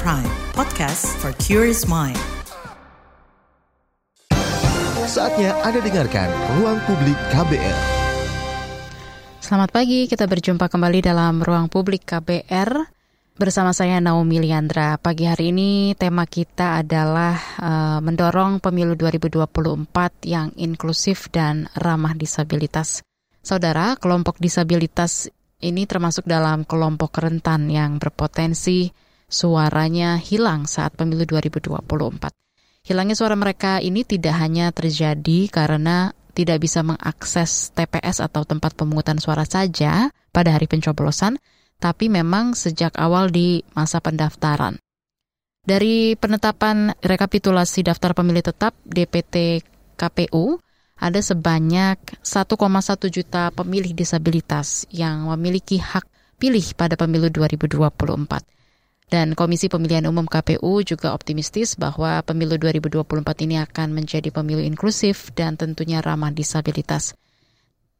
Prime, podcast for curious mind. Saatnya Anda dengarkan Ruang Publik KBR. Selamat pagi, kita berjumpa kembali dalam Ruang Publik KBR bersama saya Naomi Liandra. Pagi hari ini tema kita adalah uh, mendorong pemilu 2024 yang inklusif dan ramah disabilitas. Saudara, kelompok disabilitas ini termasuk dalam kelompok rentan yang berpotensi suaranya hilang saat pemilu 2024. Hilangnya suara mereka ini tidak hanya terjadi karena tidak bisa mengakses TPS atau tempat pemungutan suara saja pada hari pencoblosan, tapi memang sejak awal di masa pendaftaran. Dari penetapan rekapitulasi daftar pemilih tetap DPT KPU, ada sebanyak 1,1 juta pemilih disabilitas yang memiliki hak pilih pada pemilu 2024. Dan Komisi Pemilihan Umum KPU juga optimistis bahwa pemilu 2024 ini akan menjadi pemilu inklusif dan tentunya ramah disabilitas.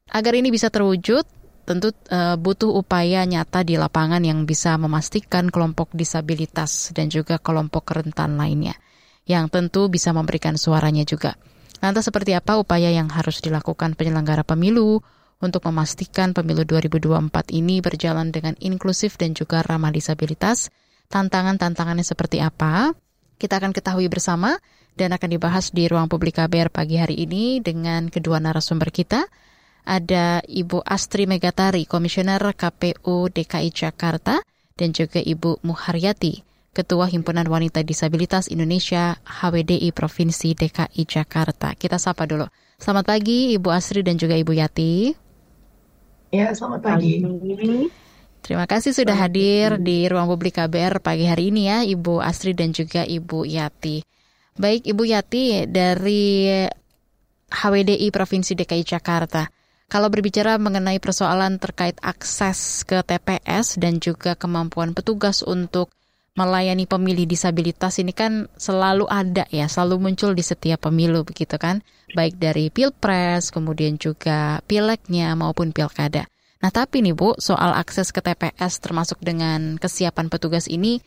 Agar ini bisa terwujud, tentu uh, butuh upaya nyata di lapangan yang bisa memastikan kelompok disabilitas dan juga kelompok rentan lainnya, yang tentu bisa memberikan suaranya juga. Lantas seperti apa upaya yang harus dilakukan penyelenggara pemilu untuk memastikan pemilu 2024 ini berjalan dengan inklusif dan juga ramah disabilitas? Tantangan-tantangannya seperti apa? Kita akan ketahui bersama dan akan dibahas di ruang publik KBR pagi hari ini dengan kedua narasumber kita. Ada Ibu Astri Megatari, Komisioner KPU DKI Jakarta, dan juga Ibu Muharyati, Ketua Himpunan Wanita Disabilitas Indonesia HWDI Provinsi DKI Jakarta. Kita sapa dulu. Selamat pagi Ibu Asri dan juga Ibu Yati. Ya, selamat pagi. Terima kasih sudah hadir di ruang publik KBR pagi hari ini ya Ibu Asri dan juga Ibu Yati. Baik Ibu Yati dari HWDI Provinsi DKI Jakarta. Kalau berbicara mengenai persoalan terkait akses ke TPS dan juga kemampuan petugas untuk melayani pemilih disabilitas ini kan selalu ada ya, selalu muncul di setiap pemilu begitu kan, baik dari pilpres, kemudian juga pileknya maupun pilkada. Nah tapi nih Bu, soal akses ke TPS termasuk dengan kesiapan petugas ini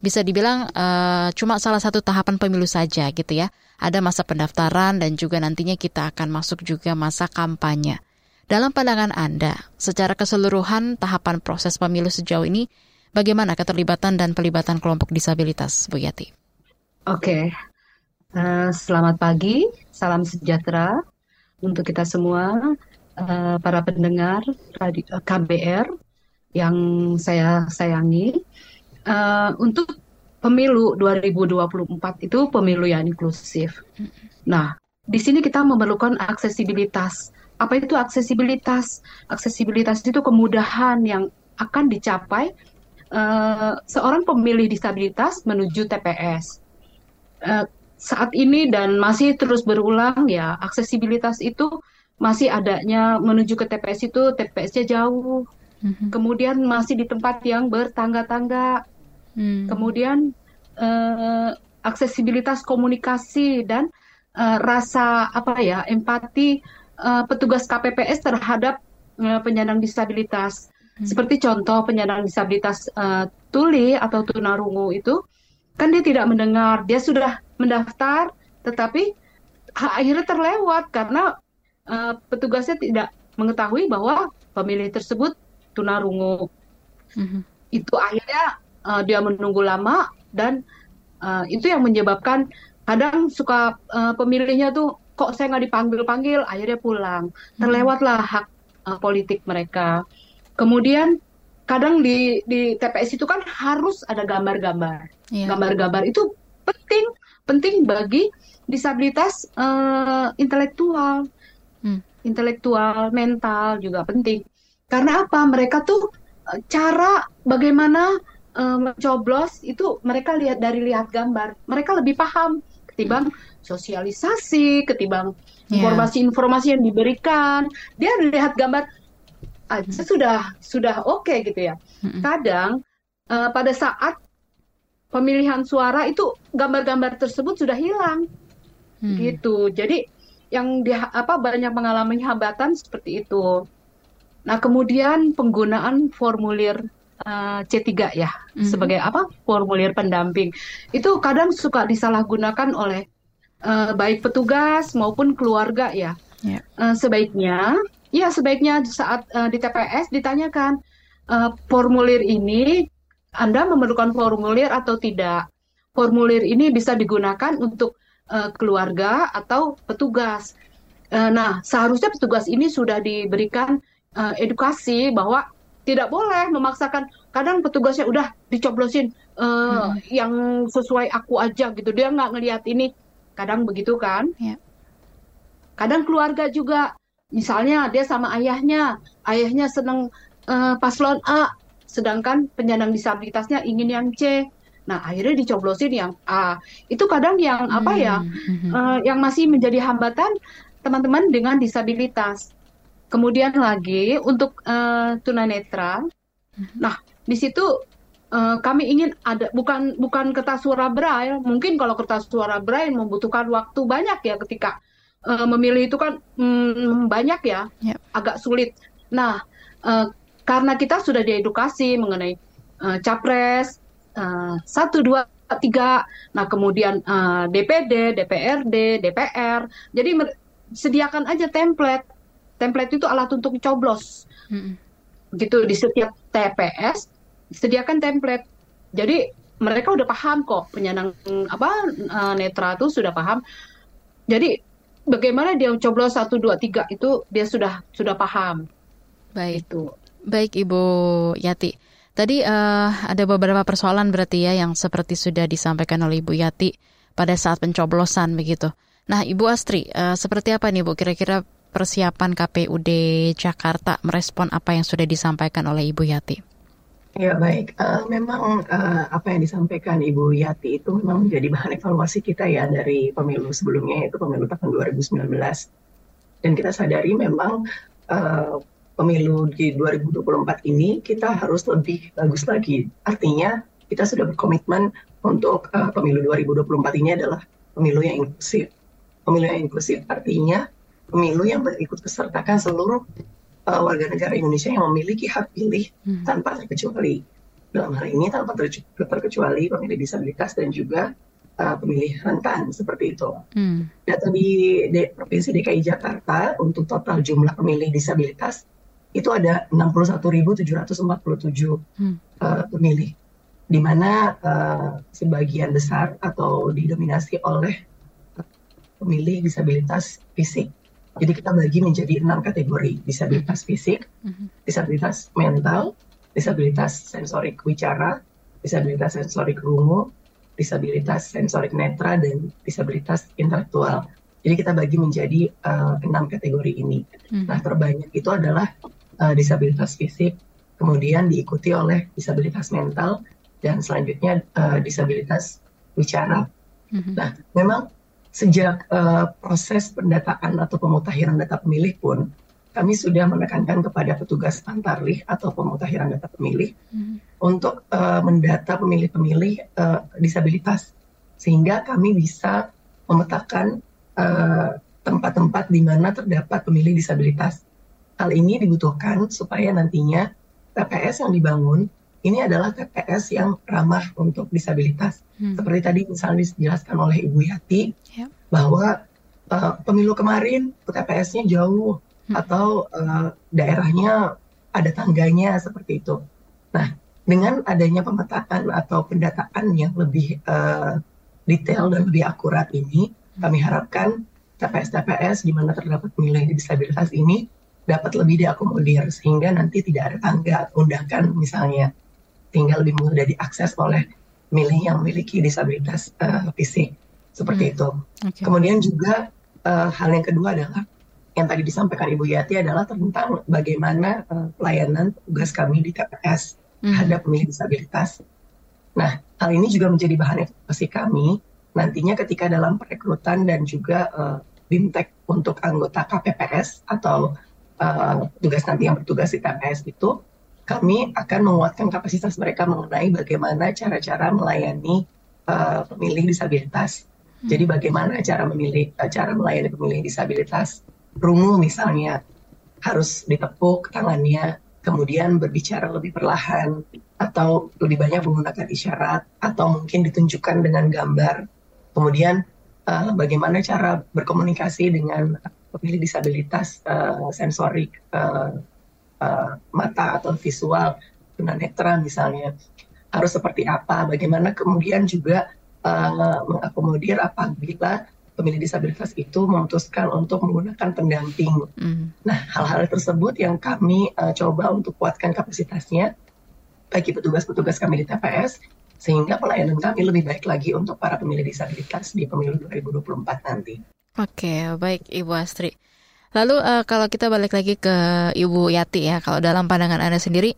bisa dibilang uh, cuma salah satu tahapan pemilu saja gitu ya. Ada masa pendaftaran dan juga nantinya kita akan masuk juga masa kampanye. Dalam pandangan Anda, secara keseluruhan tahapan proses pemilu sejauh ini Bagaimana keterlibatan dan pelibatan kelompok disabilitas, Bu Yati? Oke, uh, selamat pagi, salam sejahtera untuk kita semua, uh, para pendengar uh, KBR yang saya sayangi. Uh, untuk pemilu 2024 itu pemilu yang inklusif. Nah, di sini kita memerlukan aksesibilitas. Apa itu aksesibilitas? Aksesibilitas itu kemudahan yang akan dicapai uh, seorang pemilih disabilitas menuju TPS. Uh, eh, saat ini dan masih terus berulang ya aksesibilitas itu masih adanya menuju ke TPS itu TPS-nya jauh. Mm-hmm. Kemudian masih di tempat yang bertangga-tangga. Mm. Kemudian uh, aksesibilitas komunikasi dan uh, rasa apa ya empati uh, petugas KPPS terhadap uh, penyandang disabilitas. Hmm. Seperti contoh penyandang disabilitas uh, tuli atau tunarungu itu kan dia tidak mendengar, dia sudah mendaftar tetapi akhirnya terlewat karena uh, petugasnya tidak mengetahui bahwa pemilih tersebut tunarungu. Mm-hmm. Itu akhirnya uh, dia menunggu lama dan uh, itu yang menyebabkan kadang suka uh, pemilihnya tuh kok saya nggak dipanggil-panggil, akhirnya pulang. Hmm. Terlewatlah hak uh, politik mereka. Kemudian kadang di di TPS itu kan harus ada gambar-gambar. Yeah. Gambar-gambar itu penting penting bagi disabilitas uh, intelektual, hmm. intelektual, mental juga penting. Karena apa? Mereka tuh uh, cara bagaimana uh, mencoblos itu mereka lihat dari lihat gambar. Mereka lebih paham ketimbang hmm. sosialisasi, ketimbang iya. informasi-informasi yeah. yang diberikan. Dia lihat gambar aja sudah sudah oke okay, gitu ya. Kadang uh, pada saat pemilihan suara itu gambar-gambar tersebut sudah hilang, hmm. gitu. Jadi yang di, apa banyak mengalami hambatan seperti itu. Nah kemudian penggunaan formulir uh, C3 ya mm-hmm. sebagai apa formulir pendamping itu kadang suka disalahgunakan oleh uh, baik petugas maupun keluarga ya. Yeah. Uh, sebaiknya ya sebaiknya saat uh, di TPS ditanyakan uh, formulir ini Anda memerlukan formulir atau tidak. Formulir ini bisa digunakan untuk uh, keluarga atau petugas. Uh, nah, seharusnya petugas ini sudah diberikan uh, edukasi bahwa tidak boleh memaksakan. Kadang petugasnya udah dicoblosin uh, hmm. yang sesuai aku aja gitu. Dia nggak ngelihat ini. Kadang begitu kan? Yeah. Kadang keluarga juga. Misalnya dia sama ayahnya, ayahnya seneng uh, paslon A, sedangkan penyandang disabilitasnya ingin yang C. Nah, akhirnya dicoblosin yang A. Itu kadang yang apa ya, hmm. uh, yang masih menjadi hambatan teman-teman dengan disabilitas. Kemudian lagi untuk uh, tunanetra, mm-hmm. nah di situ uh, kami ingin ada bukan bukan kertas suara braille. Mungkin kalau kertas suara braille membutuhkan waktu banyak ya ketika uh, memilih itu kan um, banyak ya, yep. agak sulit. Nah uh, karena kita sudah diedukasi mengenai uh, capres satu dua tiga, nah kemudian uh, DPD, DPRD, DPR, jadi sediakan aja template template itu alat untuk coblos. Hmm. Gitu di setiap TPS sediakan template. Jadi mereka udah paham kok penyandang apa uh, netra itu sudah paham. Jadi bagaimana dia coblos satu dua tiga itu dia sudah sudah paham. Baik. Itu. Baik Ibu Yati. Tadi uh, ada beberapa persoalan berarti ya yang seperti sudah disampaikan oleh Ibu Yati pada saat pencoblosan begitu. Nah, Ibu Astri, uh, seperti apa nih Bu kira-kira persiapan KPUD Jakarta merespon apa yang sudah disampaikan oleh Ibu Yati? Ya baik, uh, memang uh, apa yang disampaikan Ibu Yati itu memang menjadi bahan evaluasi kita ya dari pemilu sebelumnya yaitu pemilu tahun 2019. Dan kita sadari memang uh, pemilu di 2024 ini kita harus lebih bagus lagi. Artinya kita sudah berkomitmen untuk uh, pemilu 2024 ini adalah pemilu yang inklusif. Pemilu yang inklusif artinya pemilu yang berikut kesertakan seluruh uh, warga negara Indonesia yang memiliki hak pilih hmm. tanpa terkecuali. Dalam hal ini tanpa terkecuali pemilih disabilitas dan juga uh, pemilih rentan seperti itu. Hmm. Data di, di Provinsi DKI Jakarta untuk total jumlah pemilih disabilitas itu ada 61.747 hmm. uh, pemilih, di mana uh, sebagian besar atau didominasi oleh pemilih disabilitas fisik. Jadi kita bagi menjadi enam kategori disabilitas fisik, mm-hmm. disabilitas mental, disabilitas sensorik wicara, disabilitas sensorik rungu, disabilitas sensorik netra dan disabilitas intelektual. Jadi kita bagi menjadi uh, enam kategori ini. Hmm. Nah terbanyak itu adalah uh, disabilitas fisik, kemudian diikuti oleh disabilitas mental dan selanjutnya uh, disabilitas wicara. Hmm. Nah memang sejak uh, proses pendataan atau pemutakhiran data pemilih pun kami sudah menekankan kepada petugas pantarlih atau pemutakhiran data pemilih hmm. untuk uh, mendata pemilih-pemilih uh, disabilitas sehingga kami bisa memetakan tempat-tempat uh, di mana terdapat pemilih disabilitas. Hal ini dibutuhkan supaya nantinya TPS yang dibangun ini adalah TPS yang ramah untuk disabilitas. Hmm. Seperti tadi misalnya dijelaskan oleh Ibu Yati yep. bahwa uh, pemilu kemarin TPS-nya jauh hmm. atau uh, daerahnya ada tangganya seperti itu. Nah, dengan adanya pemetaan atau pendataan yang lebih uh, detail dan lebih akurat ini, hmm. kami harapkan TPS-TPS di mana terdapat pemilih disabilitas ini dapat lebih diakomodir sehingga nanti tidak ada tangga undangan misalnya tinggal lebih mudah diakses oleh milih yang memiliki disabilitas uh, fisik seperti hmm. itu. Okay. Kemudian juga uh, hal yang kedua adalah yang tadi disampaikan Ibu Yati adalah tentang bagaimana uh, pelayanan tugas kami di TPS hmm. terhadap pemilih disabilitas. Nah, hal ini juga menjadi bahan evaluasi kami nantinya ketika dalam perekrutan dan juga uh, bimtek untuk anggota KPPS atau uh, tugas nanti yang bertugas di TPS itu kami akan menguatkan kapasitas mereka mengenai bagaimana cara-cara melayani uh, pemilih disabilitas. Hmm. Jadi bagaimana cara memilih, uh, cara melayani pemilih disabilitas rungu misalnya harus ditepuk tangannya kemudian berbicara lebih perlahan, atau lebih banyak menggunakan isyarat, atau mungkin ditunjukkan dengan gambar. Kemudian uh, bagaimana cara berkomunikasi dengan pemilih disabilitas uh, sensorik uh, uh, mata atau visual tunanetra misalnya harus seperti apa, bagaimana kemudian juga uh, mengakomodir apabila pemilih disabilitas itu memutuskan untuk menggunakan pendamping. Mm. Nah, hal-hal tersebut yang kami uh, coba untuk kuatkan kapasitasnya bagi petugas-petugas kami di TPS sehingga pelayanan kami lebih baik lagi untuk para pemilih disabilitas di pemilu 2024 nanti. Oke, baik Ibu Astri. Lalu uh, kalau kita balik lagi ke Ibu Yati ya, kalau dalam pandangan Anda sendiri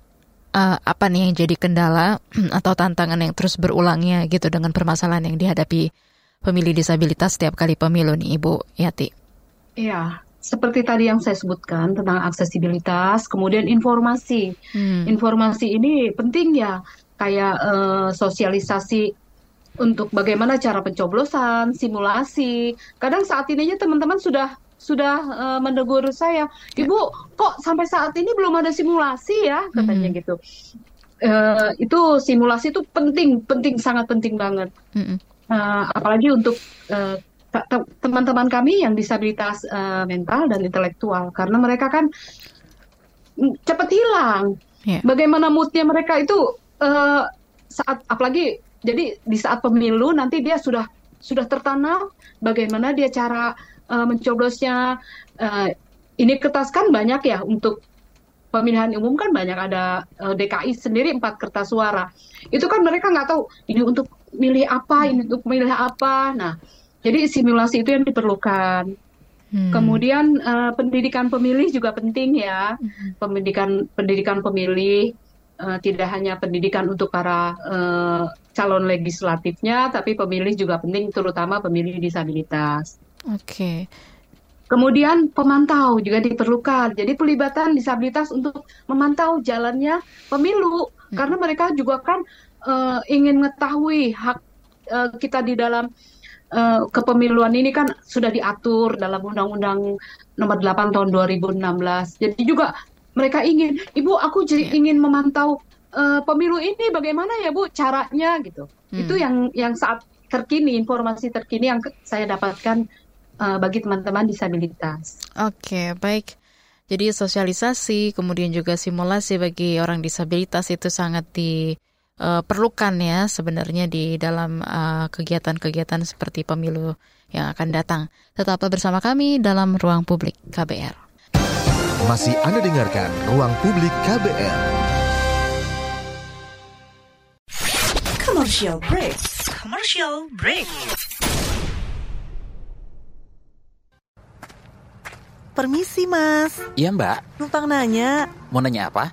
uh, apa nih yang jadi kendala atau tantangan yang terus berulangnya gitu dengan permasalahan yang dihadapi pemilih disabilitas setiap kali pemilu nih Ibu Yati? Iya, seperti tadi yang saya sebutkan tentang aksesibilitas, kemudian informasi. Hmm. Informasi ini penting ya, kayak uh, sosialisasi untuk bagaimana cara pencoblosan, simulasi. Kadang saat ini teman-teman sudah sudah uh, menegur saya, ibu kok sampai saat ini belum ada simulasi ya katanya hmm. gitu. Uh, itu simulasi itu penting, penting sangat penting banget. Hmm. Uh, apalagi untuk uh, teman-teman kami yang disabilitas uh, mental dan intelektual, karena mereka kan cepat hilang. Yeah. Bagaimana moodnya mereka itu uh, saat apalagi jadi di saat pemilu nanti dia sudah sudah tertanam bagaimana dia cara uh, mencoblosnya. Uh, ini kertas kan banyak ya untuk pemilihan umum kan banyak ada uh, eh, DKI sendiri empat kertas suara. Itu kan mereka nggak tahu ini untuk milih apa, ini untuk milih apa. Nah, jadi simulasi itu yang diperlukan. Hmm. Kemudian uh, pendidikan pemilih juga penting ya. Hmm. Pendidikan pendidikan pemilih uh, tidak hanya pendidikan untuk para uh, calon legislatifnya, tapi pemilih juga penting, terutama pemilih disabilitas. Oke. Okay. Kemudian pemantau juga diperlukan. Jadi pelibatan disabilitas untuk memantau jalannya pemilu hmm. karena mereka juga kan uh, ingin mengetahui hak uh, kita di dalam uh, kepemiluan ini kan sudah diatur dalam Undang-Undang Nomor 8 Tahun 2016. Jadi juga mereka ingin, Ibu aku jadi yeah. ingin memantau uh, pemilu ini bagaimana ya Bu caranya gitu. Hmm. Itu yang yang saat terkini informasi terkini yang saya dapatkan uh, bagi teman-teman disabilitas. Oke, okay, baik. Jadi sosialisasi, kemudian juga simulasi bagi orang disabilitas itu sangat diperlukan uh, ya sebenarnya di dalam uh, kegiatan-kegiatan seperti pemilu yang akan datang. Tetaplah bersama kami dalam Ruang Publik KBR. Masih Anda dengarkan Ruang Publik KBR. Commercial break. Commercial break. Permisi, Mas. Iya, Mbak. Numpang nanya. Mau nanya apa?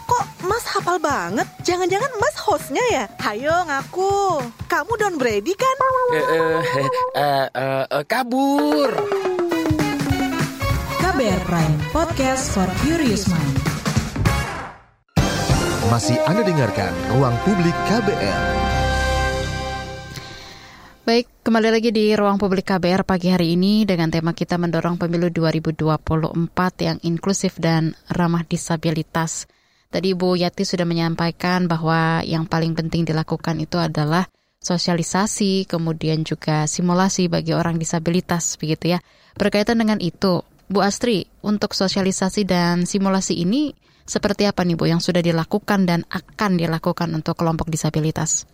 Kok Mas hafal banget? Jangan-jangan Mas hostnya ya? Hayo ngaku. Kamu Don Brady kan? Eh, eh, eh, eh, eh, kabur. KBR Prime, podcast for curious mind. Masih Anda dengarkan Ruang Publik KBR. Baik, kembali lagi di ruang publik KBR pagi hari ini dengan tema kita mendorong pemilu 2024 yang inklusif dan ramah disabilitas. Tadi Bu Yati sudah menyampaikan bahwa yang paling penting dilakukan itu adalah sosialisasi, kemudian juga simulasi bagi orang disabilitas, begitu ya. Berkaitan dengan itu, Bu Astri, untuk sosialisasi dan simulasi ini seperti apa nih Bu yang sudah dilakukan dan akan dilakukan untuk kelompok disabilitas?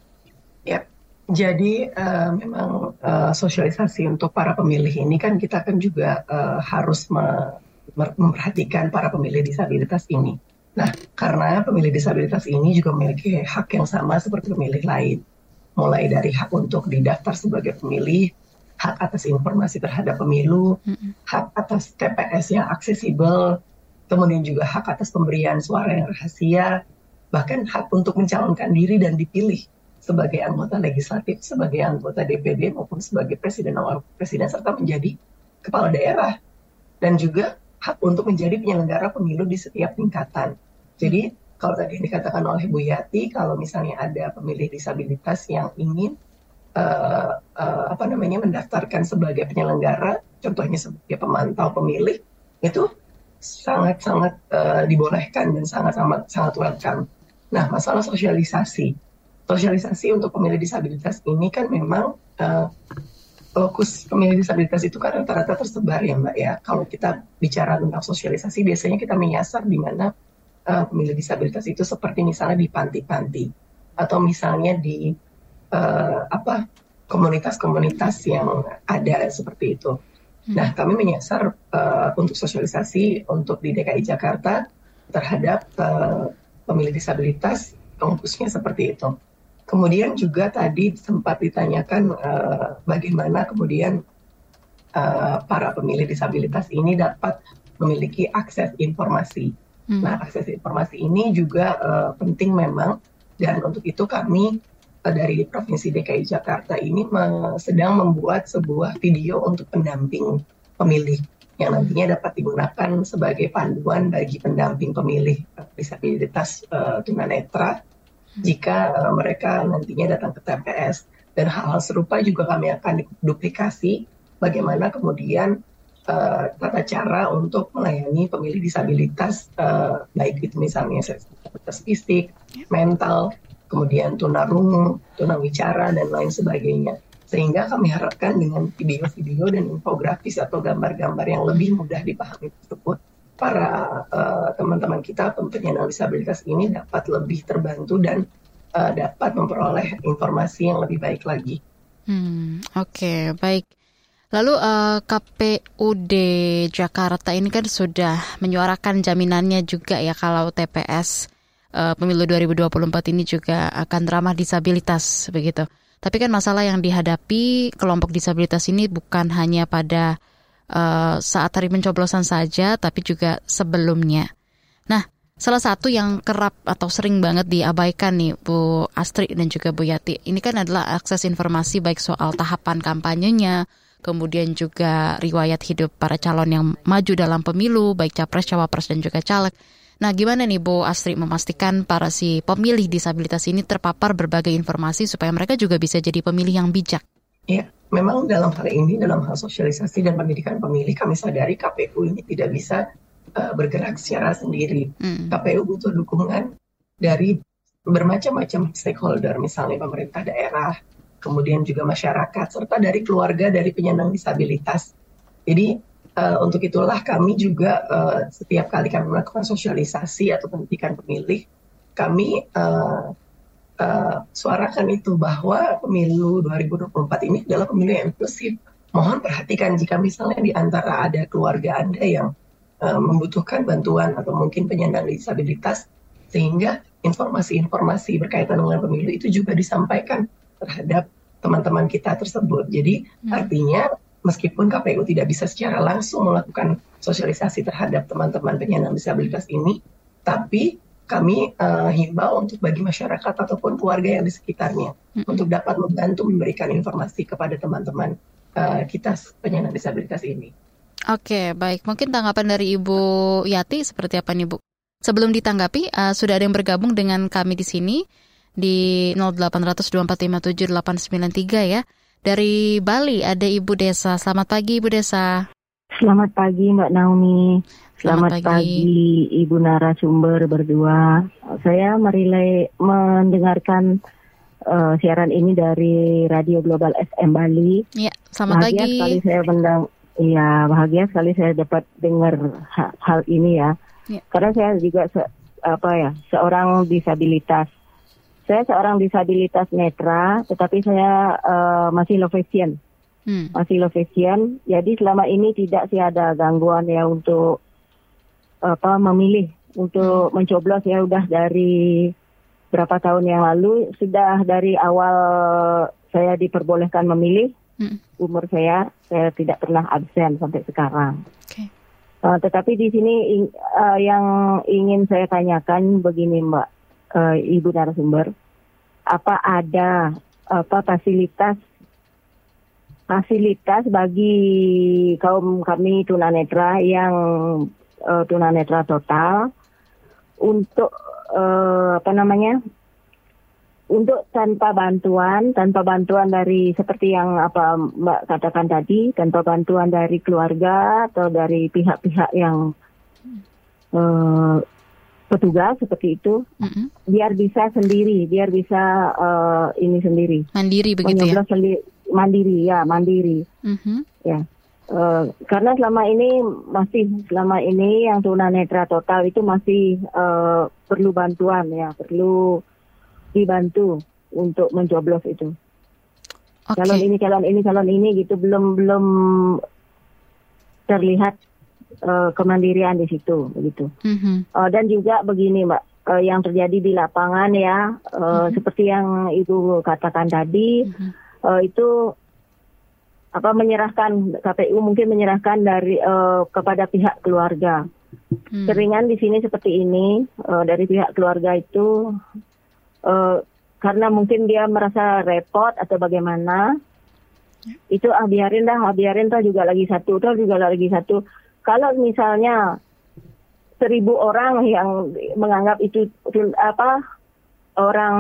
Ya, jadi uh, memang uh, sosialisasi untuk para pemilih ini kan kita kan juga uh, harus memperhatikan para pemilih disabilitas ini Nah, karena pemilih disabilitas ini juga memiliki hak yang sama seperti pemilih lain. Mulai dari hak untuk didaftar sebagai pemilih, hak atas informasi terhadap pemilu, hak atas TPS yang aksesibel, kemudian juga hak atas pemberian suara yang rahasia, bahkan hak untuk mencalonkan diri dan dipilih sebagai anggota legislatif, sebagai anggota DPD maupun sebagai presiden atau presiden serta menjadi kepala daerah dan juga hak untuk menjadi penyelenggara pemilu di setiap tingkatan. Jadi kalau tadi dikatakan oleh Bu Yati, kalau misalnya ada pemilih disabilitas yang ingin uh, uh, apa namanya mendaftarkan sebagai penyelenggara, contohnya sebagai pemantau pemilih, itu sangat-sangat uh, dibolehkan dan sangat-sangat sangat welcome. Nah, masalah sosialisasi, sosialisasi untuk pemilih disabilitas ini kan memang uh, fokus pemilih disabilitas itu kan rata-rata tersebar ya Mbak ya. Kalau kita bicara tentang sosialisasi, biasanya kita menyasar di mana uh, pemilih disabilitas itu seperti misalnya di panti-panti atau misalnya di uh, apa komunitas-komunitas yang ada seperti itu. Hmm. Nah, kami menyasar uh, untuk sosialisasi untuk di DKI Jakarta terhadap uh, pemilih disabilitas kampusnya seperti itu. Kemudian juga tadi sempat ditanyakan uh, bagaimana kemudian uh, para pemilih disabilitas ini dapat memiliki akses informasi Hmm. Nah, akses informasi ini juga uh, penting memang dan untuk itu kami uh, dari Provinsi DKI Jakarta ini me sedang membuat sebuah video untuk pendamping pemilih yang nantinya dapat digunakan sebagai panduan bagi pendamping pemilih disabilitas uh, tunanetra hmm. jika uh, mereka nantinya datang ke TPS dan hal-hal serupa juga kami akan duplikasi bagaimana kemudian uh, tata cara untuk melayani pemilih disabilitas uh, baik itu misalnya disabilitas fisik, mental, kemudian tunarungu, tunawicara dan lain sebagainya. Sehingga kami harapkan dengan video-video dan infografis atau gambar-gambar yang lebih mudah dipahami tersebut, para uh, teman-teman kita penyandang disabilitas ini dapat lebih terbantu dan uh, dapat memperoleh informasi yang lebih baik lagi. Hmm, Oke, okay, baik. Lalu uh, eh, KPUD Jakarta ini kan sudah menyuarakan jaminannya juga ya kalau TPS uh, eh, pemilu 2024 ini juga akan ramah disabilitas begitu. Tapi kan masalah yang dihadapi kelompok disabilitas ini bukan hanya pada uh, saat hari pencoblosan saja, tapi juga sebelumnya. Nah, salah satu yang kerap atau sering banget diabaikan nih Bu Astri dan juga Bu Yati, ini kan adalah akses informasi baik soal tahapan kampanyenya, kemudian juga riwayat hidup para calon yang maju dalam pemilu, baik capres, cawapres, dan juga caleg. Nah, gimana nih Bu Astri memastikan para si pemilih disabilitas ini terpapar berbagai informasi supaya mereka juga bisa jadi pemilih yang bijak? Ya, memang dalam hal ini, dalam hal sosialisasi dan pendidikan pemilih, kami sadari KPU ini tidak bisa uh, bergerak secara sendiri. Hmm. KPU butuh dukungan dari bermacam-macam stakeholder, misalnya pemerintah daerah, kemudian juga masyarakat, serta dari keluarga dari penyandang disabilitas. Jadi uh, untuk itulah kami juga uh, setiap kali kami melakukan sosialisasi atau pendidikan pemilih, kami uh, uh, suarakan itu bahwa pemilu 2024 ini adalah pemilu yang inklusif. Mohon perhatikan jika misalnya di antara ada keluarga Anda yang uh, membutuhkan bantuan atau mungkin penyandang disabilitas, sehingga informasi-informasi berkaitan dengan pemilu itu juga disampaikan terhadap teman-teman kita tersebut. Jadi hmm. artinya meskipun KPU tidak bisa secara langsung melakukan sosialisasi terhadap teman-teman penyandang disabilitas ini, tapi kami uh, himbau untuk bagi masyarakat ataupun keluarga yang di sekitarnya hmm. untuk dapat membantu memberikan informasi kepada teman-teman uh, kita penyandang disabilitas ini. Oke, baik. Mungkin tanggapan dari Ibu Yati seperti apa nih, Bu? Sebelum ditanggapi, uh, sudah ada yang bergabung dengan kami di sini di 08024578893 ya. Dari Bali ada Ibu Desa. Selamat pagi Ibu Desa. Selamat pagi Mbak Naomi. Selamat, Selamat pagi. pagi Ibu narasumber berdua. Saya merilai mendengarkan uh, siaran ini dari Radio Global FM Bali. Ya, selamat bahagia pagi. sekali saya mendang Iya, bahagia sekali saya dapat dengar hal, hal ini ya. ya. Karena saya juga se, apa ya, seorang disabilitas. Saya seorang disabilitas netra, tetapi saya uh, masih low vision. Hmm. Masih low vision. Jadi selama ini tidak sih ada gangguan ya untuk apa memilih untuk hmm. mencoblos ya udah dari berapa tahun yang lalu sudah dari awal saya diperbolehkan memilih hmm. umur saya saya tidak pernah absen sampai sekarang. Okay. Uh, tetapi di sini uh, yang ingin saya tanyakan begini Mbak uh, Ibu narasumber. apa ada apa fasilitas fasilitas bagi kaum kami tunanetra yang uh, tunanetra total untuk uh, apa namanya untuk tanpa bantuan tanpa bantuan dari seperti yang apa Mbak katakan tadi tanpa bantuan dari keluarga atau dari pihak-pihak yang petugas seperti itu mm-hmm. biar bisa sendiri biar bisa uh, ini sendiri mandiri begitu ya sendiri mandiri ya mandiri mm-hmm. ya uh, karena selama ini masih selama ini yang tunanetra total itu masih uh, perlu bantuan ya perlu dibantu untuk mencoblos itu okay. calon ini calon ini calon ini gitu belum belum terlihat uh, kemandirian di situ begitu mm-hmm. uh, dan juga begini mbak uh, yang terjadi di lapangan ya uh, mm-hmm. seperti yang ibu katakan tadi mm-hmm uh, itu apa menyerahkan KPU mungkin menyerahkan dari uh, kepada pihak keluarga. Hmm. Seringan di sini seperti ini uh, dari pihak keluarga itu uh, karena mungkin dia merasa repot atau bagaimana ya. itu ah biarin dah ah biarin tuh juga lagi satu tuh juga lagi satu kalau misalnya seribu orang yang menganggap itu apa orang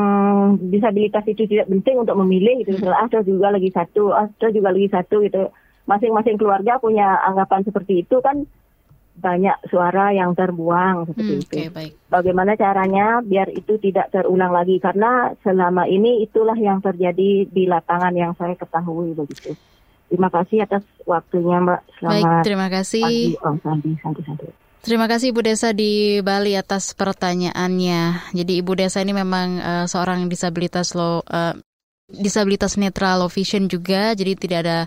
disabilitas itu tidak penting untuk memilih gitu. Hmm. Ah, juga lagi satu, ah, juga lagi satu gitu. Masing-masing keluarga punya anggapan seperti itu kan banyak suara yang terbuang seperti hmm, itu. Okay, baik. Bagaimana caranya biar itu tidak terulang lagi karena selama ini itulah yang terjadi di lapangan yang saya ketahui begitu. Terima kasih atas waktunya Mbak. Selamat baik, terima kasih. Pagi. Oh, santi, santi, santi. Terima kasih Ibu Desa di Bali atas pertanyaannya. Jadi Ibu Desa ini memang uh, seorang disabilitas low uh, disabilitas netral low vision juga, jadi tidak ada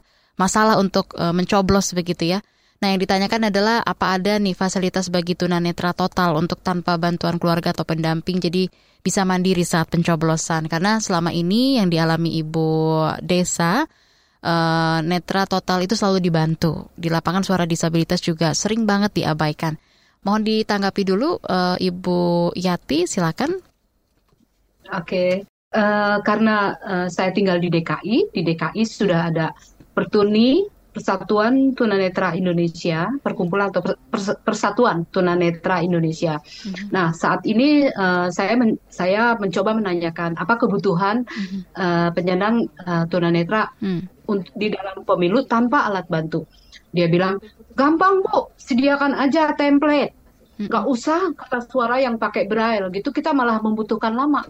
masalah untuk uh, mencoblos begitu ya. Nah, yang ditanyakan adalah apa ada nih fasilitas bagi tunanetra total untuk tanpa bantuan keluarga atau pendamping jadi bisa mandiri saat pencoblosan. Karena selama ini yang dialami Ibu Desa uh, netra total itu selalu dibantu. Di lapangan suara disabilitas juga sering banget diabaikan. Mohon ditanggapi dulu uh, Ibu Yati, silakan. Oke, okay. uh, eh, karena uh, saya tinggal di DKI, di DKI sudah ada Pertuni Persatuan Tunanetra Indonesia, perkumpulan atau Persatuan Tunanetra Indonesia. Mm-hmm. Nah, saat ini uh, saya men saya mencoba menanyakan apa kebutuhan mm-hmm. uh, penyandang uh, tunanetra mm. Di dalam pemilu tanpa alat bantu. Dia bilang, gampang bu, sediakan aja template, nggak usah kata suara yang pakai braille gitu. Kita malah membutuhkan lama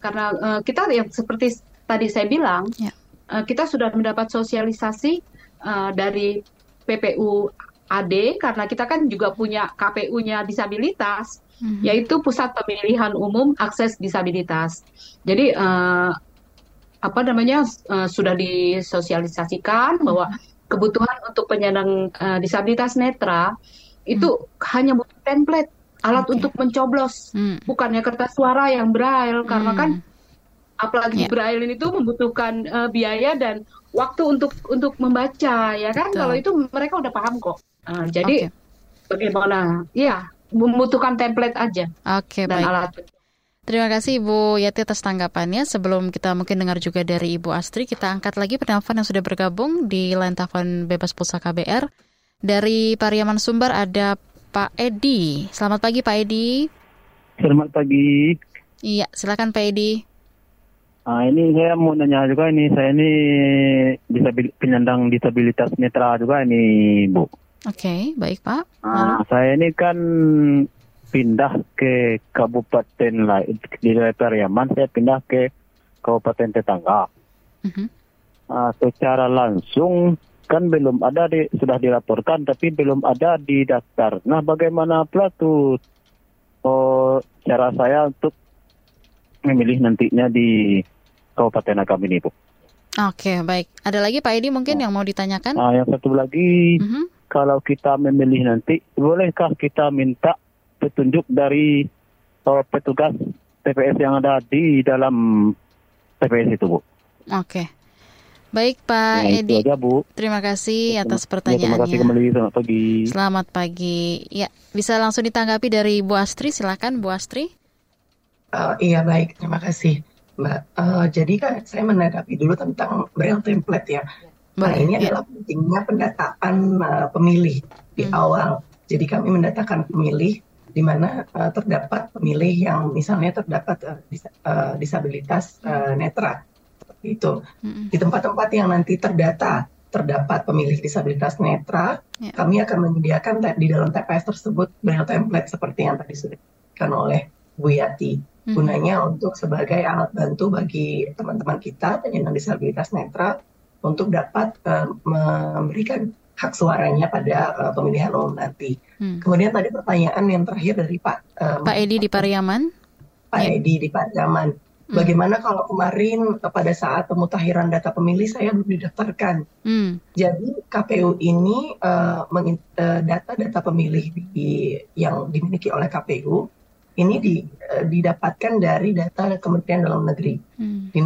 karena uh, kita yang seperti tadi saya bilang, yeah. Ya. uh, kita sudah mendapat sosialisasi uh, dari PPU AD karena kita kan juga punya KPU-nya disabilitas, mm-hmm. yaitu Pusat Pemilihan Umum Akses Disabilitas. Jadi uh, apa namanya uh, sudah disosialisasikan bahwa kebutuhan untuk penyandang uh, disabilitas netra itu mm. hanya butuh template alat okay. untuk mencoblos, mm. bukannya kertas suara yang braille mm. karena kan apalagi yeah. braille ini tuh membutuhkan uh, biaya dan waktu untuk untuk membaca ya kan Betul. kalau itu mereka udah paham kok uh, jadi okay. bagaimana ya membutuhkan template aja oke okay, dan baik. alat Terima kasih Ibu Yati atas tanggapannya. Sebelum kita mungkin dengar juga dari Ibu Astri, kita angkat lagi penelpon yang sudah bergabung di line telepon bebas pulsa KBR. Dari Pariaman Sumber ada Pak Edi. Selamat pagi Pak Edi. Selamat pagi. Iya, silakan Pak Edi. Nah, ini saya mau nanya juga ini, saya ini disabil, penyandang disabilitas netra juga ini, Bu. Oke, okay, baik Pak. Nah, saya ini kan pindah ke kabupaten lain di daerah Pariaman, saya pindah ke kabupaten tetangga. Uh-huh. Nah, secara langsung kan belum ada di, sudah dilaporkan, tapi belum ada di daftar. Nah, bagaimana pula tuh oh, cara saya untuk memilih nantinya di Kabupaten Agam ini, Bu. Oke, baik. Ada lagi Pak Edi mungkin nah, yang mau ditanyakan? Nah, yang satu lagi, uh mhm. -huh. kalau kita memilih nanti, bolehkah kita minta petunjuk dari uh, petugas TPS yang ada di dalam TPS itu, Bu? Oke. Baik Pak ya, Edi. Aja, Bu. Terima kasih atas pertanyaannya. Ya, terima kasih kembali. Selamat pagi. Selamat pagi. Ya, bisa langsung ditanggapi dari Bu Astri. Silakan Bu Astri. Uh, iya baik, terima kasih. Mbak. Uh, jadi kan saya menanggapi dulu tentang braille template ya. Nah, ini ya. adalah pentingnya pendataan uh, pemilih di hmm. awal. Jadi kami mendatakan pemilih di mana uh, terdapat pemilih yang misalnya terdapat uh, dis uh, disabilitas uh, netra seperti itu. Hmm. Di tempat-tempat yang nanti terdata terdapat pemilih disabilitas netra, yeah. kami akan menyediakan di dalam TPS tersebut braille template seperti yang tadi sudah dikatakan oleh Bu Yati. Hmm. Gunanya untuk sebagai alat bantu bagi teman-teman kita penyandang disabilitas netra untuk dapat uh, memberikan hak suaranya pada uh, pemilihan umum nanti. Hmm. Kemudian tadi pertanyaan yang terakhir dari Pak uh, Pak Edi di Pariaman. Pak ya. Edi di Pariaman Hmm. Bagaimana kalau kemarin pada saat pemutakhiran data pemilih saya belum didaftarkan. Hmm. Jadi KPU ini uh, data-data pemilih di, yang dimiliki oleh KPU ini di, uh, didapatkan dari data Kementerian Dalam Negeri, hmm. di,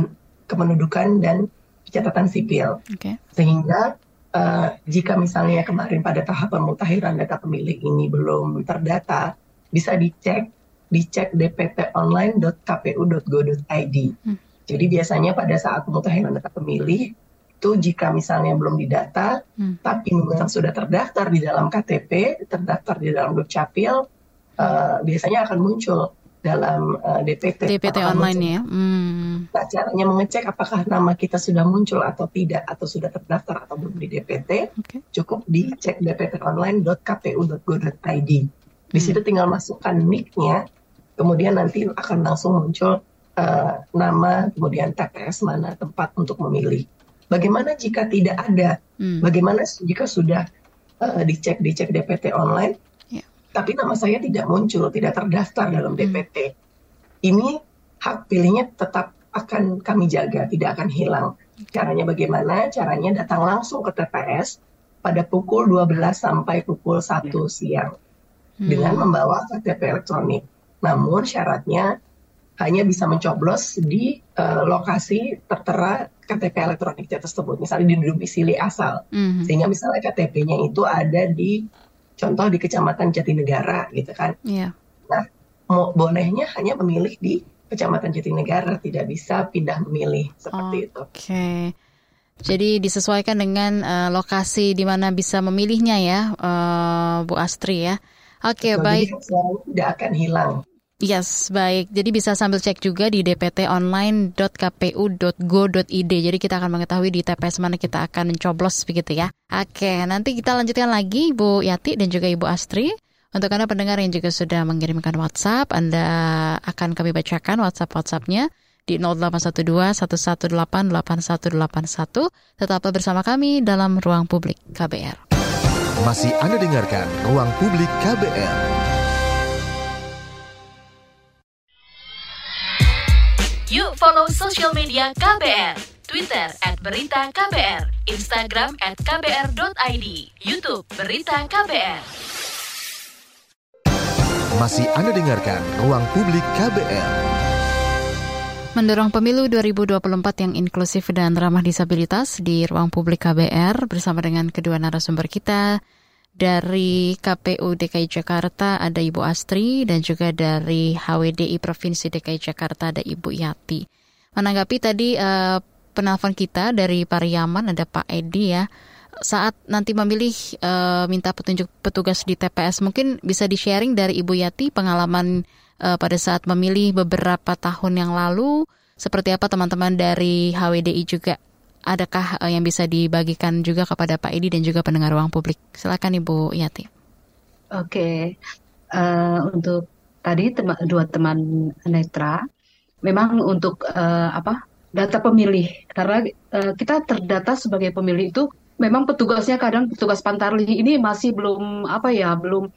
kependudukan dan catatan sipil. Okay. Sehingga uh, jika misalnya kemarin pada tahap pemutakhiran data pemilih ini belum terdata, bisa dicek dicek dptonline.kpu.go.id. Hmm. Jadi biasanya pada saat pemutakhiran data pemilih itu jika misalnya belum didata, hmm. tapi memang sudah terdaftar di dalam KTP, terdaftar di dalam Dukcapil, uh, biasanya akan muncul dalam uh, DPT. DPT online ya. Hmm. Nah, caranya mengecek apakah nama kita sudah muncul atau tidak, atau sudah terdaftar atau belum di DPT, okay. cukup dicek dptonline.kpu.go.id. Di situ hmm. tinggal masukkan nick-nya, kemudian nanti akan langsung muncul uh, nama, kemudian TPS mana tempat untuk memilih. Bagaimana jika tidak ada? Hmm. Bagaimana jika sudah uh, dicek dicek DPT online. Tapi nama saya tidak muncul, tidak terdaftar dalam DPT. Hmm. Ini hak pilihnya tetap akan kami jaga, tidak akan hilang. Caranya bagaimana? Caranya datang langsung ke TPS pada pukul 12 sampai pukul 1 ya. siang hmm. dengan membawa KTP elektronik. Namun syaratnya hanya bisa mencoblos di uh, lokasi tertera KTP elektronik tersebut, misalnya di domisili asal. Mm-hmm. Sehingga misalnya KTP-nya itu ada di contoh di Kecamatan Jatinegara gitu kan. Yeah. Nah, mau bolehnya hanya memilih di Kecamatan Jatinegara, tidak bisa pindah memilih seperti okay. itu. Oke. Jadi disesuaikan dengan uh, lokasi di mana bisa memilihnya ya, uh, Bu Astri ya. Oke, okay, baik. Tidak akan hilang. Yes, baik. Jadi bisa sambil cek juga di dptonline.kpu.go.id. Jadi kita akan mengetahui di TPS mana kita akan mencoblos begitu ya. Oke, nanti kita lanjutkan lagi Ibu Yati dan juga Ibu Astri. Untuk Anda pendengar yang juga sudah mengirimkan WhatsApp, Anda akan kami bacakan WhatsApp-WhatsAppnya di 0812 118 8181. Tetaplah bersama kami dalam Ruang Publik KBR. Masih Anda dengarkan Ruang Publik KBR. Yuk follow social media KBR. Twitter at Berita KBR, Instagram at KBR.id, Youtube Berita KBR. Masih Anda dengarkan Ruang Publik KBR. Mendorong pemilu 2024 yang inklusif dan ramah disabilitas di ruang publik KBR bersama dengan kedua narasumber kita dari KPU DKI Jakarta ada Ibu Astri dan juga dari HWDI Provinsi DKI Jakarta ada Ibu Yati. Menanggapi tadi uh, penelpon kita dari Pariaman ada Pak Edi ya. Saat nanti memilih uh, minta petunjuk petugas di TPS mungkin bisa di-sharing dari Ibu Yati pengalaman uh, pada saat memilih beberapa tahun yang lalu seperti apa teman-teman dari HWDI juga adakah uh, yang bisa dibagikan juga kepada Pak Edi dan juga pendengar ruang publik? Silakan Ibu Yati. Oke, okay. uh, eh, untuk tadi tema, dua teman netra, memang untuk uh, apa data pemilih karena uh, kita terdata sebagai pemilih itu memang petugasnya kadang petugas pantarli ini masih belum apa ya belum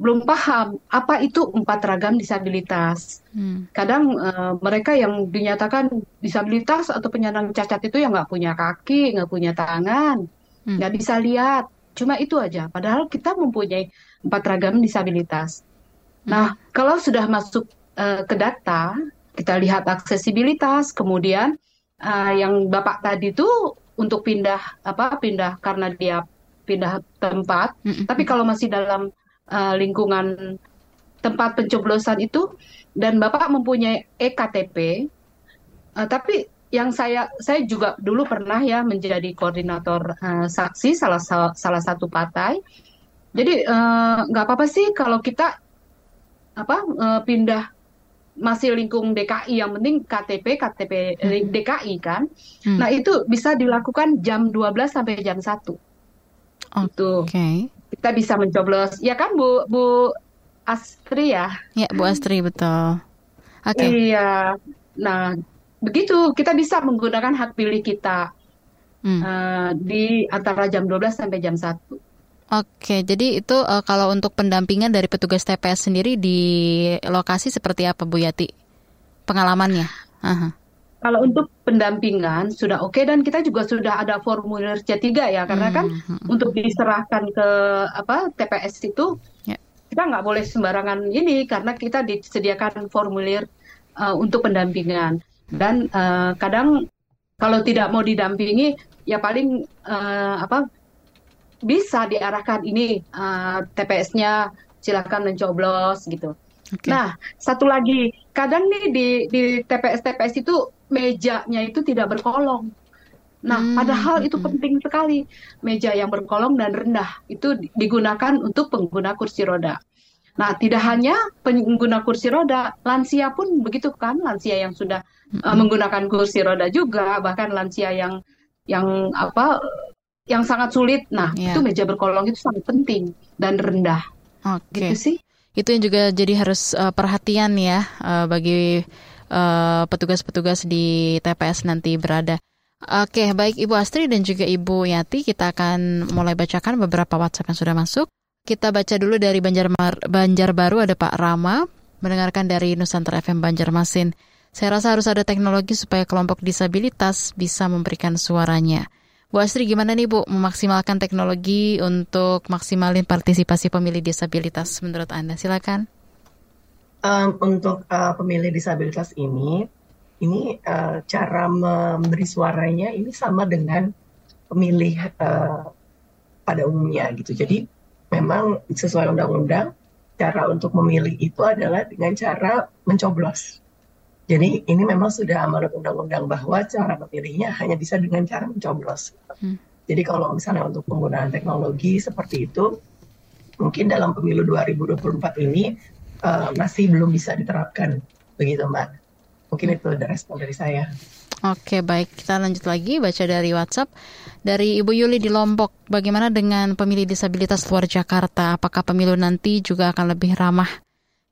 belum paham apa itu empat ragam disabilitas. Hmm. Kadang uh, mereka yang dinyatakan disabilitas atau penyandang cacat itu yang nggak punya kaki, nggak punya tangan, hmm. nggak hmm. bisa lihat. Cuma itu aja. Padahal kita mempunyai empat ragam disabilitas. Hmm. Nah, kalau sudah masuk uh, ke data, kita lihat aksesibilitas, kemudian uh, yang bapak tadi itu untuk pindah apa pindah karena dia pindah tempat. Hmm. Tapi kalau masih dalam uh, lingkungan tempat pencoblosan itu dan Bapak mempunyai ektp uh, tapi yang saya saya juga dulu pernah ya menjadi koordinator uh, saksi salah salah satu partai. Jadi nggak uh, apa-apa sih kalau kita apa uh, pindah masih lingkung DKI yang penting KTP KTP hmm. DKI kan. Hmm. Nah, itu bisa dilakukan jam 12 sampai jam 1. Oke. Okay. Kita bisa mencoblos. Ya kan Bu Bu Astri ya? Ya, Bu Astri betul. Oke. Okay. Iya. Nah, begitu kita bisa menggunakan hak pilih kita. Hmm. Uh, di antara jam 12 sampai jam 1. Oke, jadi itu uh, kalau untuk pendampingan dari petugas TPS sendiri di lokasi seperti apa Bu Yati? Pengalamannya? Aha. Kalau untuk pendampingan sudah oke okay, dan kita juga sudah ada formulir C3 ya karena kan hmm. hmm. untuk diserahkan ke apa TPS itu yeah. kita nggak boleh sembarangan ini karena kita disediakan formulir uh, untuk pendampingan dan uh, kadang kalau tidak mau didampingi ya paling uh, apa bisa diarahkan ini uh, TPS-nya silakan mencoblos gitu. Okay. Nah, satu lagi, kadang nih di di TPS TPS itu mejanya itu tidak berkolong. Nah, hmm. padahal itu hmm. penting sekali meja yang berkolong dan rendah itu digunakan untuk pengguna kursi roda. Nah, tidak hanya pengguna kursi roda, lansia pun begitu kan, lansia yang sudah hmm. uh, menggunakan kursi roda juga, bahkan lansia yang yang apa yang sangat sulit. Nah, yeah. itu meja berkolong itu sangat penting dan rendah. Oke. Okay. Gitu sih. Itu yang juga jadi harus uh, perhatian ya uh, bagi petugas petugas-petugas di TPS nanti berada. Oke, baik Ibu Astri dan juga Ibu Yati, kita akan mulai bacakan beberapa WhatsApp yang sudah masuk. Kita baca dulu dari Banjarmar, Banjarbaru ada Pak Rama, mendengarkan dari Nusantara FM Banjarmasin. Saya rasa harus ada teknologi supaya kelompok disabilitas bisa memberikan suaranya. Bu Astri gimana nih Bu memaksimalkan teknologi untuk maksimalin partisipasi pemilih disabilitas menurut Anda? Silakan. Um, untuk uh, pemilih disabilitas ini, ini uh, cara memberi suaranya ini sama dengan pemilih uh, pada umumnya gitu. Jadi memang sesuai undang-undang cara untuk memilih itu adalah dengan cara mencoblos. Jadi ini memang sudah amanat undang-undang bahwa cara memilihnya hanya bisa dengan cara mencoblos. Hmm. Jadi kalau misalnya untuk penggunaan teknologi seperti itu, mungkin dalam pemilu 2024 ini uh, masih belum bisa diterapkan, begitu Mbak. Mungkin itu ada respon dari saya. Oke, baik. Kita lanjut lagi baca dari WhatsApp. Dari Ibu Yuli di Lombok, bagaimana dengan pemilih disabilitas luar Jakarta? Apakah pemilu nanti juga akan lebih ramah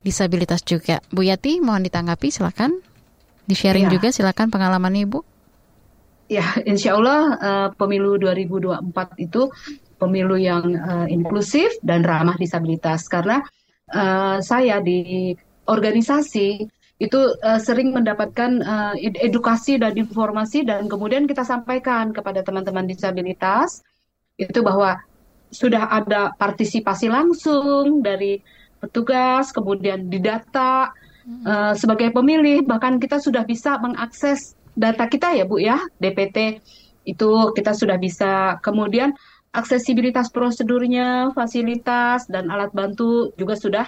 disabilitas juga? Bu Yati, mohon ditanggapi, silakan. Di sharing ya. juga silakan pengalaman Ibu. Ya, insya Allah uh, pemilu 2024 itu pemilu yang uh, inklusif dan ramah disabilitas karena uh, saya di organisasi itu uh, sering mendapatkan uh, edukasi dan informasi dan kemudian kita sampaikan kepada teman-teman disabilitas itu bahwa sudah ada partisipasi langsung dari petugas kemudian didata uh, sebagai pemilih bahkan kita sudah bisa mengakses data kita ya Bu ya. DPT itu kita sudah bisa. Kemudian aksesibilitas prosedurnya fasilitas dan alat bantu juga sudah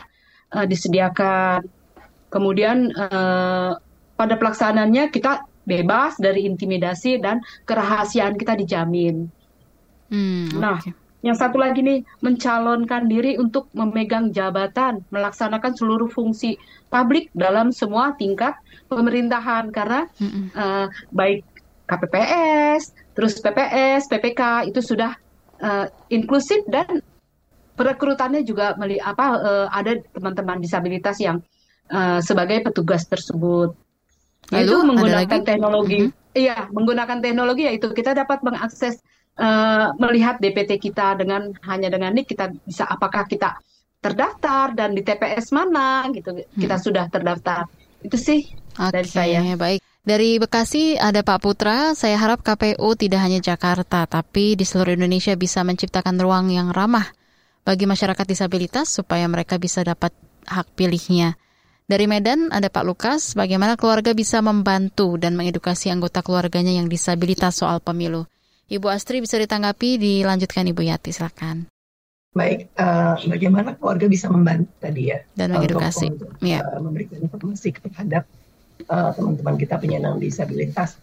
uh, disediakan. Kemudian uh, pada pelaksanaannya kita bebas dari intimidasi dan kerahasiaan kita dijamin. Hmm, nah, yang satu lagi nih mencalonkan diri untuk memegang jabatan, melaksanakan seluruh fungsi publik dalam semua tingkat pemerintahan karena mm -mm. Uh, baik KPPS, terus PPS, PPK itu sudah uh, inklusif dan perekrutannya juga meli apa uh, ada teman-teman disabilitas yang uh, sebagai petugas tersebut. Lalu, itu menggunakan teknologi, mm -hmm. iya menggunakan teknologi yaitu kita dapat mengakses uh, melihat DPT kita dengan hanya dengan nik kita bisa apakah kita terdaftar dan di TPS mana gitu. Hmm. kita sudah terdaftar. Itu sih okay, dari saya. baik. Dari Bekasi ada Pak Putra. Saya harap KPU tidak hanya Jakarta tapi di seluruh Indonesia bisa menciptakan ruang yang ramah bagi masyarakat disabilitas supaya mereka bisa dapat hak pilihnya. Dari Medan ada Pak Lukas, bagaimana keluarga bisa membantu dan mengedukasi anggota keluarganya yang disabilitas soal pemilu. Ibu Astri bisa ditanggapi, dilanjutkan Ibu Yati, silakan. Baik, uh, bagaimana keluarga bisa membantu tadi ya? Dan mengedukasi, untuk, untuk, ya. uh, memberikan informasi terhadap uh, teman-teman kita penyandang disabilitas.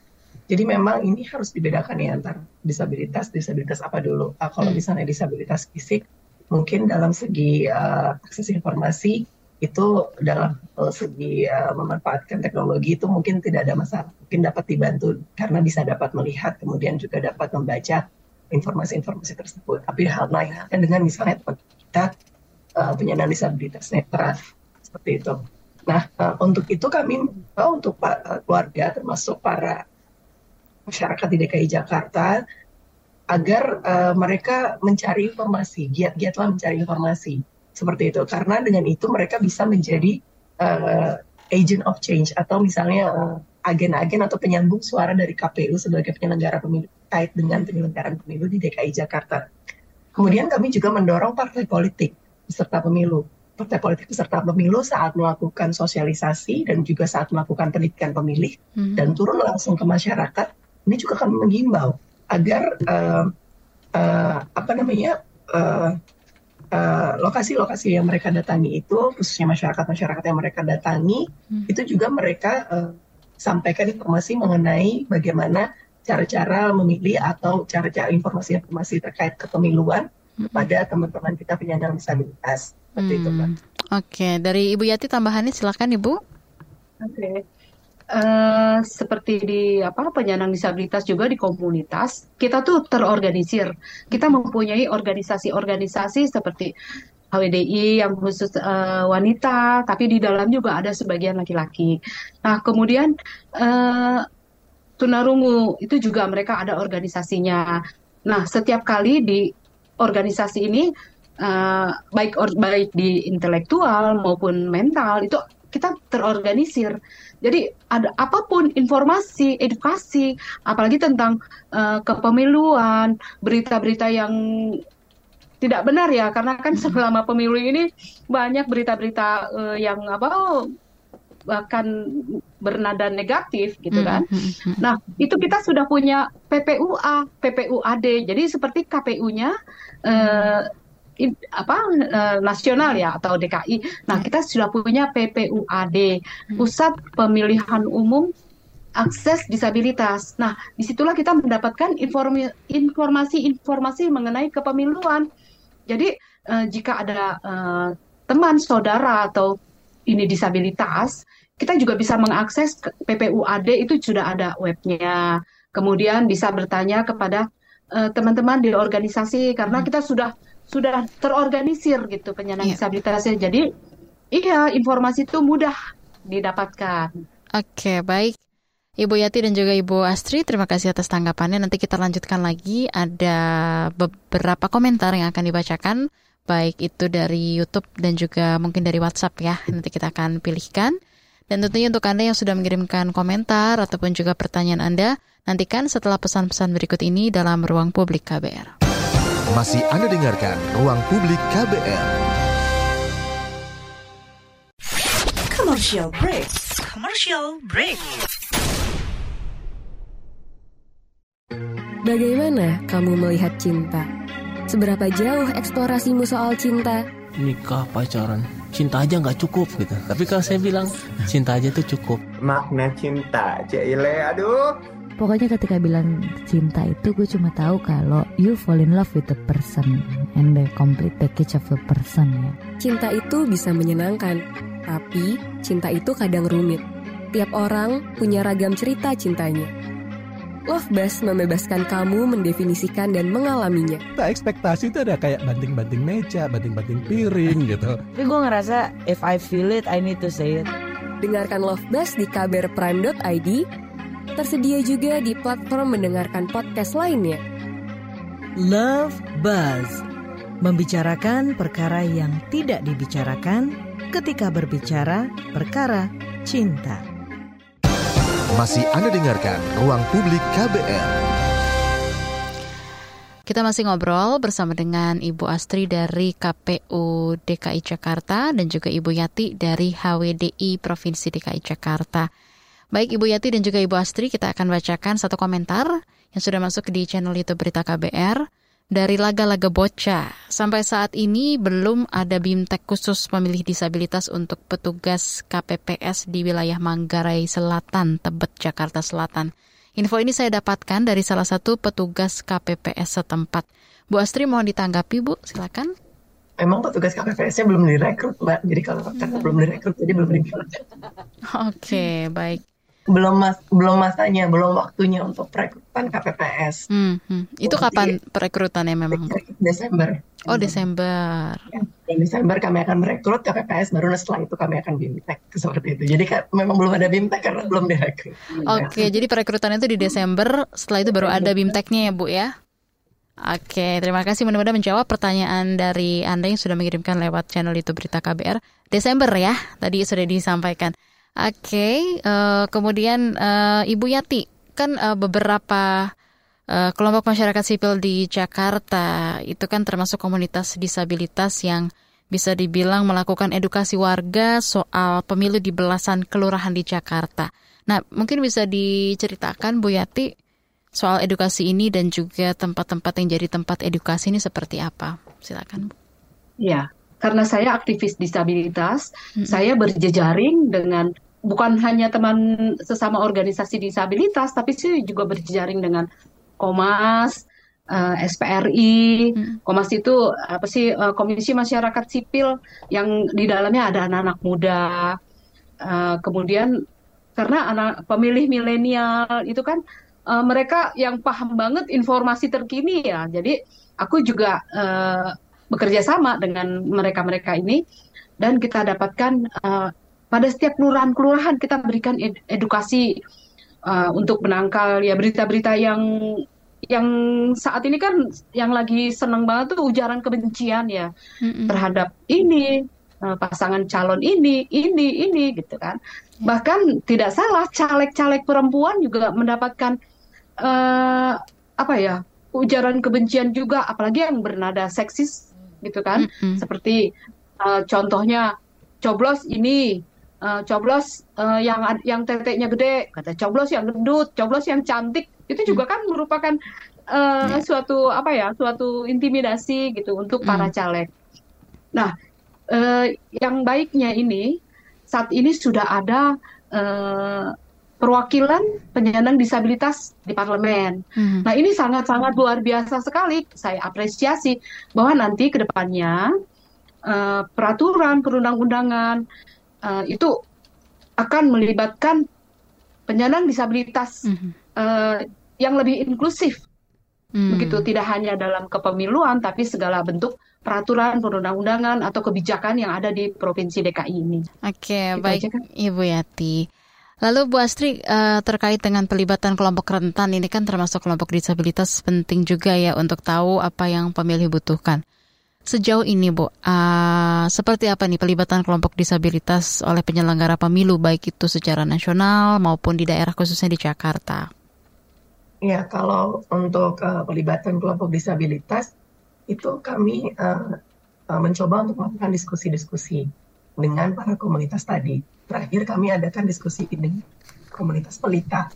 Jadi memang ini harus dibedakan ya antar disabilitas, disabilitas apa dulu. Uh, kalau hmm. misalnya disabilitas fisik, mungkin dalam segi uh, akses informasi itu dalam uh, segi uh, memanfaatkan teknologi itu mungkin tidak ada masalah. Mungkin dapat dibantu karena bisa dapat melihat, kemudian juga dapat membaca informasi-informasi tersebut. Tapi hal lain dengan misalnya teman kita uh, penyandang disabilitas netra seperti itu. Nah, uh, untuk itu kami uh, untuk uh, keluarga termasuk para masyarakat di DKI Jakarta agar uh, mereka mencari informasi, giat-giatlah mencari informasi seperti itu. Karena dengan itu mereka bisa menjadi uh, agent of change atau misalnya agen agen-agen atau penyambung suara dari KPU sebagai penyelenggara pemilu terkait dengan penyelenggaraan pemilu di DKI Jakarta. Kemudian kami juga mendorong partai politik peserta pemilu. Partai politik peserta pemilu saat melakukan sosialisasi dan juga saat melakukan pendidikan pemilih hmm. dan turun langsung ke masyarakat ini juga kami menghimbau agar uh, uh, apa namanya lokasi-lokasi uh, yang mereka datangi itu khususnya masyarakat-masyarakat yang mereka datangi hmm. itu juga mereka uh, sampaikan informasi mengenai bagaimana cara-cara memilih atau cara-cara informasi-informasi terkait kepemiluan hmm. kepada teman-teman kita penyandang disabilitas seperti hmm. itu, Mbak. Oke, dari Ibu Yati tambahannya silakan Ibu. Oke. Okay. Uh, seperti di apa penyandang disabilitas juga di komunitas kita tuh terorganisir. Kita mempunyai organisasi-organisasi seperti HWDI yang khusus uh, wanita tapi di dalam juga ada sebagian laki-laki. Nah kemudian uh, tunarungu itu juga mereka ada organisasinya. Nah setiap kali di organisasi ini uh, baik or, baik di intelektual maupun mental itu kita terorganisir jadi ada apa pun informasi, edukasi, apalagi tentang uh, kepemiluan, berita-berita yang tidak benar ya, karena kan selama pemilu ini banyak berita-berita uh, yang apa bahkan bernada negatif gitu kan. Nah, itu kita sudah punya PPUA, PPUAD. Jadi seperti KPU-nya uh, apa uh, nasional ya atau DKI. Nah, kita sudah punya PPUAD, hmm. Pusat Pemilihan Umum Akses Disabilitas. Nah, di situlah kita mendapatkan informasi-informasi mengenai kepemiluan. Jadi, uh, jika ada uh, teman, saudara atau ini disabilitas, kita juga bisa mengakses PPUAD itu sudah ada webnya. Kemudian bisa bertanya kepada teman-teman uh, di organisasi karena hmm. kita sudah sudah terorganisir gitu penyandang yeah. disabilitasnya. Jadi iya informasi itu mudah didapatkan. Oke, baik. Ibu Yati dan juga Ibu Astri, terima kasih atas tanggapannya. Nanti kita lanjutkan lagi. Ada beberapa komentar yang akan dibacakan, baik itu dari YouTube dan juga mungkin dari WhatsApp ya. Nanti kita akan pilihkan. Dan tentunya untuk Anda yang sudah mengirimkan komentar ataupun juga pertanyaan Anda, nantikan setelah pesan-pesan berikut ini dalam ruang publik KBR. Masih Anda dengarkan Ruang Publik KBR. Commercial break. Commercial break. Bagaimana kamu melihat cinta? Seberapa jauh eksplorasimu soal cinta? Nikah, pacaran, cinta aja nggak cukup gitu. Tapi kalau saya bilang cinta aja tuh cukup. Makna cinta, Cile, aduh pokoknya ketika bilang cinta itu gue cuma tahu kalau you fall in love with the person and the complete package of the person ya. Cinta itu bisa menyenangkan, tapi cinta itu kadang rumit. Tiap orang punya ragam cerita cintanya. Love Bus membebaskan kamu mendefinisikan dan mengalaminya. Tak ekspektasi itu ada kayak banting-banting meja, banting-banting piring gitu. Tapi gue ngerasa if I feel it, I need to say it. Dengarkan Love Bus di kbrprime.id Tersedia juga di platform mendengarkan podcast lainnya. Love Buzz membicarakan perkara yang tidak dibicarakan ketika berbicara perkara cinta. Masih Anda dengarkan Ruang Publik KBR. Kita masih ngobrol bersama dengan Ibu Astri dari KPU DKI Jakarta dan juga Ibu Yati dari HWDI Provinsi DKI Jakarta. Baik Ibu Yati dan juga Ibu Astri, kita akan bacakan satu komentar yang sudah masuk di channel YouTube Berita KBR. dari laga-laga bocah. Sampai saat ini belum ada BIMTEK khusus pemilih disabilitas untuk petugas KPPS di wilayah Manggarai Selatan, Tebet, Jakarta Selatan. Info ini saya dapatkan dari salah satu petugas KPPS setempat. Bu Astri mohon ditanggapi Bu, silakan. Memang petugas KPPS-nya belum direkrut, Mbak. Jadi kalau karena belum direkrut, jadi belum dibilang. Oke, baik belum mas belum masanya belum waktunya untuk perekrutan KPPS. Hmm, hmm. Itu oh, kapan perekrutannya memang? Desember. Oh Desember. Ya, Desember kami akan merekrut KPPS baru setelah itu kami akan bimtek seperti itu. Jadi memang belum ada bimtek karena belum direkrut. Oke, okay, jadi perekrutan itu di Desember. Setelah itu baru ada bimteknya ya Bu ya. Oke, terima kasih mudah-mudahan menjawab pertanyaan dari Anda yang sudah mengirimkan lewat channel itu Berita KBR. Desember ya, tadi sudah disampaikan. Oke, okay, uh, eh, kemudian uh, Ibu Yati, kan uh, beberapa uh, kelompok masyarakat sipil di Jakarta itu kan termasuk komunitas disabilitas yang bisa dibilang melakukan edukasi warga soal pemilu di belasan kelurahan di Jakarta. Nah, mungkin bisa diceritakan Bu Yati soal edukasi ini dan juga tempat-tempat yang jadi tempat edukasi ini seperti apa? Silakan Bu. Ya, karena saya aktivis disabilitas, hmm. saya berjejaring dengan bukan hanya teman sesama organisasi disabilitas, tapi sih juga berjejaring dengan Komas, uh, eh, SPRI, hmm. Komas itu apa sih uh, Komisi Masyarakat Sipil yang di dalamnya ada anak-anak muda, uh, kemudian karena anak pemilih milenial itu kan uh, mereka yang paham banget informasi terkini ya, jadi aku juga uh, bekerja sama dengan mereka-mereka ini dan kita dapatkan uh, pada setiap kelurahan-kelurahan kita berikan ed edukasi uh, untuk menangkal ya berita-berita yang yang saat ini kan yang lagi seneng banget tuh ujaran kebencian ya mm-hmm. terhadap ini uh, pasangan calon ini ini ini gitu kan yeah. bahkan tidak salah caleg-caleg perempuan juga mendapatkan uh, apa ya ujaran kebencian juga apalagi yang bernada seksis gitu kan mm-hmm. seperti uh, contohnya coblos ini uh, coblos uh, yang yang teteknya gede, kata coblos yang gendut, coblos yang cantik, itu juga kan merupakan uh, yeah. suatu apa ya, suatu intimidasi gitu untuk mm. para caleg. Nah, uh, yang baiknya ini saat ini sudah ada uh, perwakilan penyandang disabilitas di parlemen. Hmm. Nah ini sangat-sangat luar biasa sekali. Saya apresiasi bahwa nanti ke depannya uh, peraturan perundang-undangan uh, itu akan melibatkan penyandang disabilitas mm-hmm. uh, yang lebih inklusif. Mm. Begitu tidak hanya dalam kepemiluan tapi segala bentuk peraturan perundang-undangan atau kebijakan yang ada di Provinsi DKI ini. Oke, okay, baik kan? Ibu Yati. Lalu Bu Astri uh, terkait dengan pelibatan kelompok rentan ini kan termasuk kelompok disabilitas penting juga ya untuk tahu apa yang pemilih butuhkan. Sejauh ini, Bu, uh, seperti apa nih pelibatan kelompok disabilitas oleh penyelenggara pemilu, baik itu secara nasional maupun di daerah khususnya di Jakarta? Ya, kalau untuk uh, pelibatan kelompok disabilitas, itu kami mencoba untuk melakukan diskusi-diskusi dengan para komunitas tadi. Terakhir kami adakan diskusi ini komunitas pelita.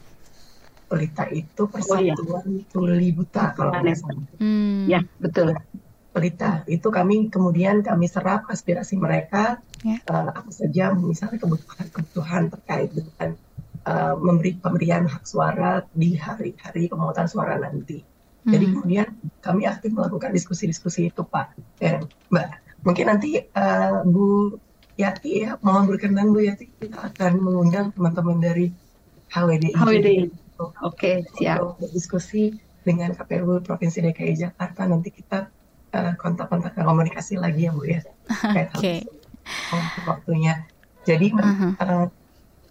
Pelita itu persatuan oh, iya. tuli buta kalau nggak salah. Hmm. Ya, betul pelita itu kami kemudian kami serap aspirasi mereka yeah. Ya. uh, apa saja misalnya kebutuhan-kebutuhan terkait dengan uh, memberi pemberian hak suara di hari-hari pemungutan suara nanti. Mm. Jadi hmm. kemudian kami aktif melakukan diskusi-diskusi itu Pak dan Mbak. Mungkin nanti uh, Bu Yati ya mohon berkenan Bu Yati kita akan mengundang teman-teman dari HWDI. HWDI. Oke okay, siap. Untuk diskusi dengan KPU Provinsi DKI Jakarta nanti kita uh, kontak-kontak komunikasi lagi ya Bu ya. Oke. Okay. waktunya. Jadi uh-huh. uh,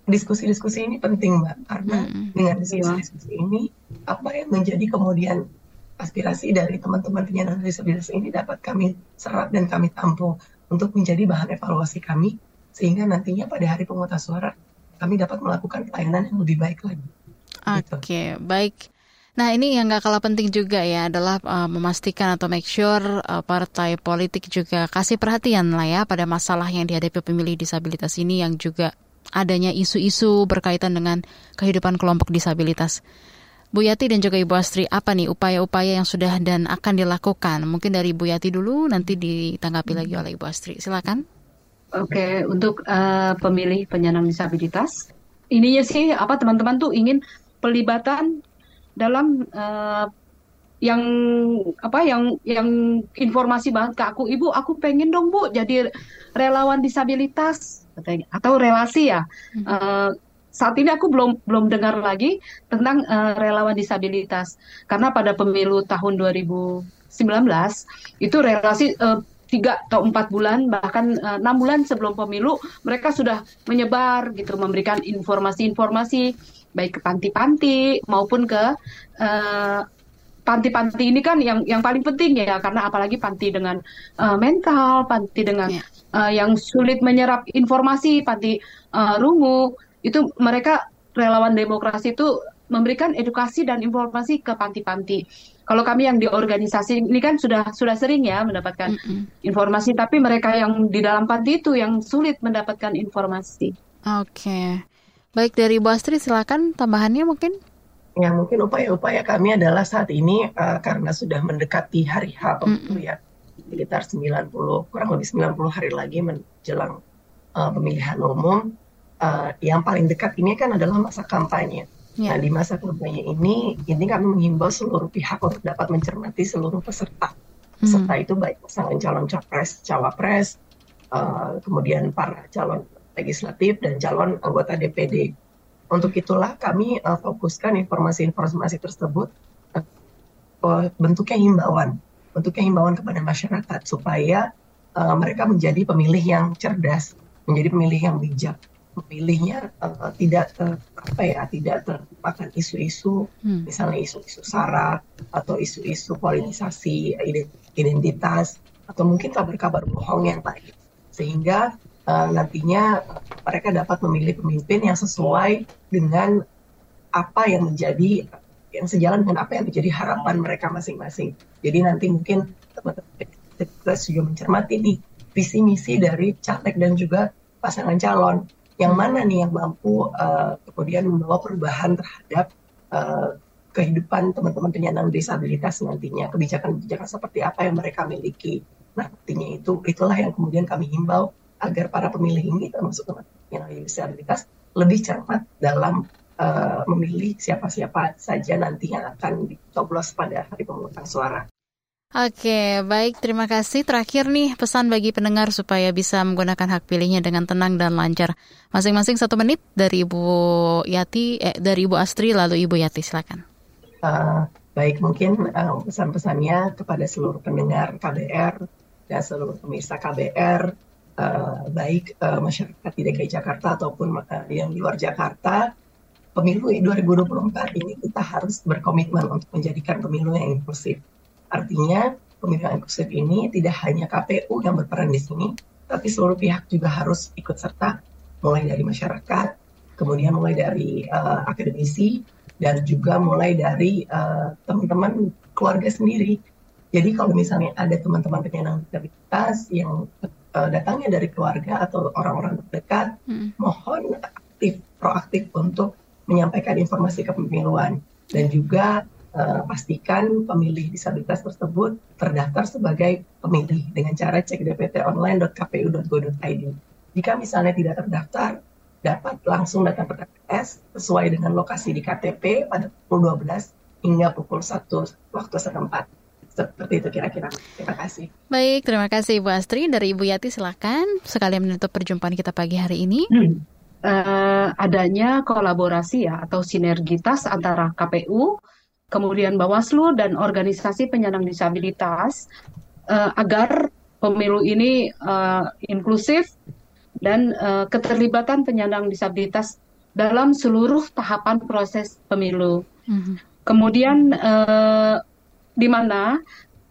diskusi-diskusi ini penting Mbak karena uh-huh. dengan diskusi-diskusi ini apa yang menjadi kemudian aspirasi dari teman-teman penyandang disabilitas ini dapat kami serap dan kami tampung untuk menjadi bahan evaluasi kami sehingga nantinya pada hari pemungutan suara kami dapat melakukan pelayanan yang lebih baik lagi. Oke, okay, gitu. baik. Nah ini yang gak kalah penting juga ya adalah uh, memastikan atau make sure uh, partai politik juga kasih perhatian lah ya pada masalah yang dihadapi pemilih disabilitas ini yang juga adanya isu-isu berkaitan dengan kehidupan kelompok disabilitas. Bu Yati dan juga Ibu Astri, apa nih upaya-upaya yang sudah dan akan dilakukan? Mungkin dari Bu Yati dulu, nanti ditanggapi lagi oleh Ibu Astri. Silakan. Oke, untuk uh, pemilih penyandang disabilitas, ininya sih apa teman-teman tuh ingin pelibatan dalam uh, yang apa yang yang informasi banget ke aku, ibu, aku pengen dong bu jadi relawan disabilitas atau relasi ya. Hmm. Uh, saat ini aku belum belum dengar lagi tentang uh, relawan disabilitas karena pada pemilu tahun 2019 itu relasi uh, tiga atau empat bulan bahkan eh, enam bulan sebelum pemilu mereka sudah menyebar gitu memberikan informasi-informasi baik ke panti-panti maupun ke eh, panti-panti ini kan yang yang paling penting ya karena apalagi panti dengan uh, mental panti dengan yeah. uh, yang sulit menyerap informasi panti uh, rungu itu mereka relawan demokrasi itu memberikan edukasi dan informasi ke panti-panti. Kalau kami yang di organisasi ini kan sudah sudah sering ya mendapatkan mm -hmm. informasi, tapi mereka yang di dalam panti itu yang sulit mendapatkan informasi. Oke, okay. baik dari Bu Astri silakan tambahannya mungkin. Ya mungkin upaya-upaya kami adalah saat ini uh, karena sudah mendekati hari H pemilu mm -hmm. ya sekitar 90 kurang lebih 90 hari lagi menjelang uh, pemilihan umum. Uh, yang paling dekat ini kan adalah masa kampanye Ya. Nah, di masa kampanye ini, ini kami mengimbau seluruh pihak untuk dapat mencermati seluruh peserta. Peserta hmm. itu baik pasangan calon capres, cawapres, uh, kemudian para calon legislatif dan calon anggota DPD. Untuk itulah kami uh, fokuskan informasi-informasi tersebut uh, bentuknya himbauan, bentuknya himbauan kepada masyarakat supaya uh, mereka menjadi pemilih yang cerdas, menjadi pemilih yang bijak memilihnya uh, tidak ter, apa ya tidak terpakan isu-isu hmm. misalnya isu-isu sara atau isu-isu politisasi identitas atau mungkin kabar-kabar bohong yang lain sehingga uh, nantinya mereka dapat memilih pemimpin yang sesuai dengan apa yang menjadi yang sejalan dengan apa yang menjadi harapan mereka masing-masing. Jadi nanti mungkin teman-teman kita juga mencermati nih visi misi dari caleg dan juga pasangan calon yang mana nih yang mampu uh, kemudian membawa perubahan terhadap uh, kehidupan teman-teman penyandang disabilitas nantinya kebijakan-kebijakan seperti apa yang mereka miliki nah nantinya itu itulah yang kemudian kami himbau agar para pemilih ini termasuk teman-teman penyandang disabilitas lebih cermat dalam uh, memilih siapa-siapa saja nanti yang akan dicoblos pada hari pemungutan suara. Oke, baik. Terima kasih. Terakhir nih, pesan bagi pendengar supaya bisa menggunakan hak pilihnya dengan tenang dan lancar. Masing-masing satu menit dari Ibu Yati, eh, dari Ibu Astri, lalu Ibu Yati. Silakan. Uh, baik, mungkin uh, pesan-pesannya kepada seluruh pendengar KBR dan seluruh pemirsa KBR, uh, baik uh, masyarakat di DKI Jakarta ataupun uh, yang di luar Jakarta, pemilu 2024 ini kita harus berkomitmen untuk menjadikan pemilu yang inklusif Artinya pemilihan inklusif ini tidak hanya KPU yang berperan di sini, tapi seluruh pihak juga harus ikut serta, mulai dari masyarakat, kemudian mulai dari uh, akademisi, dan juga mulai dari uh, teman-teman keluarga sendiri. Jadi kalau misalnya ada teman-teman penyandang disabilitas yang uh, datangnya dari keluarga atau orang-orang terdekat, hmm. mohon aktif, proaktif untuk menyampaikan informasi kepemiluan dan juga uh, pastikan pemilih disabilitas tersebut terdaftar sebagai pemilih dengan cara cek dptonline.kpu.go.id. Jika misalnya tidak terdaftar, dapat langsung datang ke TPS sesuai dengan lokasi di KTP pada pukul 12 hingga pukul 1 waktu setempat. Seperti itu kira-kira. Terima kasih. Baik, terima kasih Ibu Astri. Dari Ibu Yati silakan sekalian menutup perjumpaan kita pagi hari ini. Hmm. Uh, adanya kolaborasi ya atau sinergitas antara KPU, kemudian Bawaslu dan organisasi penyandang disabilitas uh, agar pemilu ini uh, inklusif dan uh, keterlibatan penyandang disabilitas dalam seluruh tahapan proses pemilu. Mm-hmm. Kemudian uh, di mana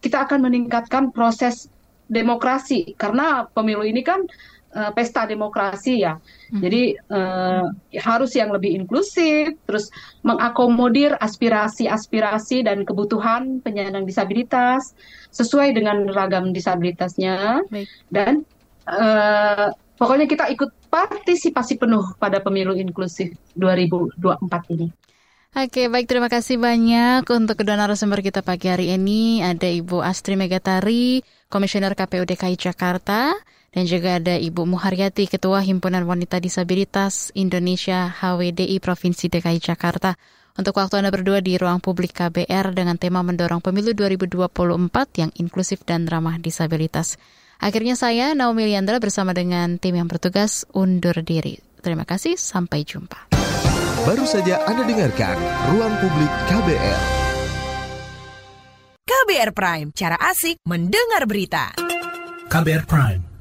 kita akan meningkatkan proses demokrasi karena pemilu ini kan uh, pesta demokrasi ya. Hmm. Jadi uh, harus yang lebih inklusif, terus mengakomodir aspirasi-aspirasi dan kebutuhan penyandang disabilitas sesuai dengan ragam disabilitasnya Baik. dan uh, pokoknya kita ikut partisipasi penuh pada pemilu inklusif 2024 ini. Oke, baik terima kasih banyak untuk kedua narasumber kita pagi hari ini. Ada Ibu Astri Megatari, Komisioner KPU DKI Jakarta, dan juga ada Ibu Muharyati, Ketua Himpunan Wanita Disabilitas Indonesia HWDI Provinsi DKI Jakarta. Untuk waktu Anda berdua di ruang publik KBR dengan tema mendorong pemilu 2024 yang inklusif dan ramah disabilitas. Akhirnya saya, Naomi Liandra bersama dengan tim yang bertugas undur diri. Terima kasih, sampai jumpa. Baru saja Anda dengarkan Ruang Publik KBR. KBR Prime, cara asik mendengar berita. KBR Prime,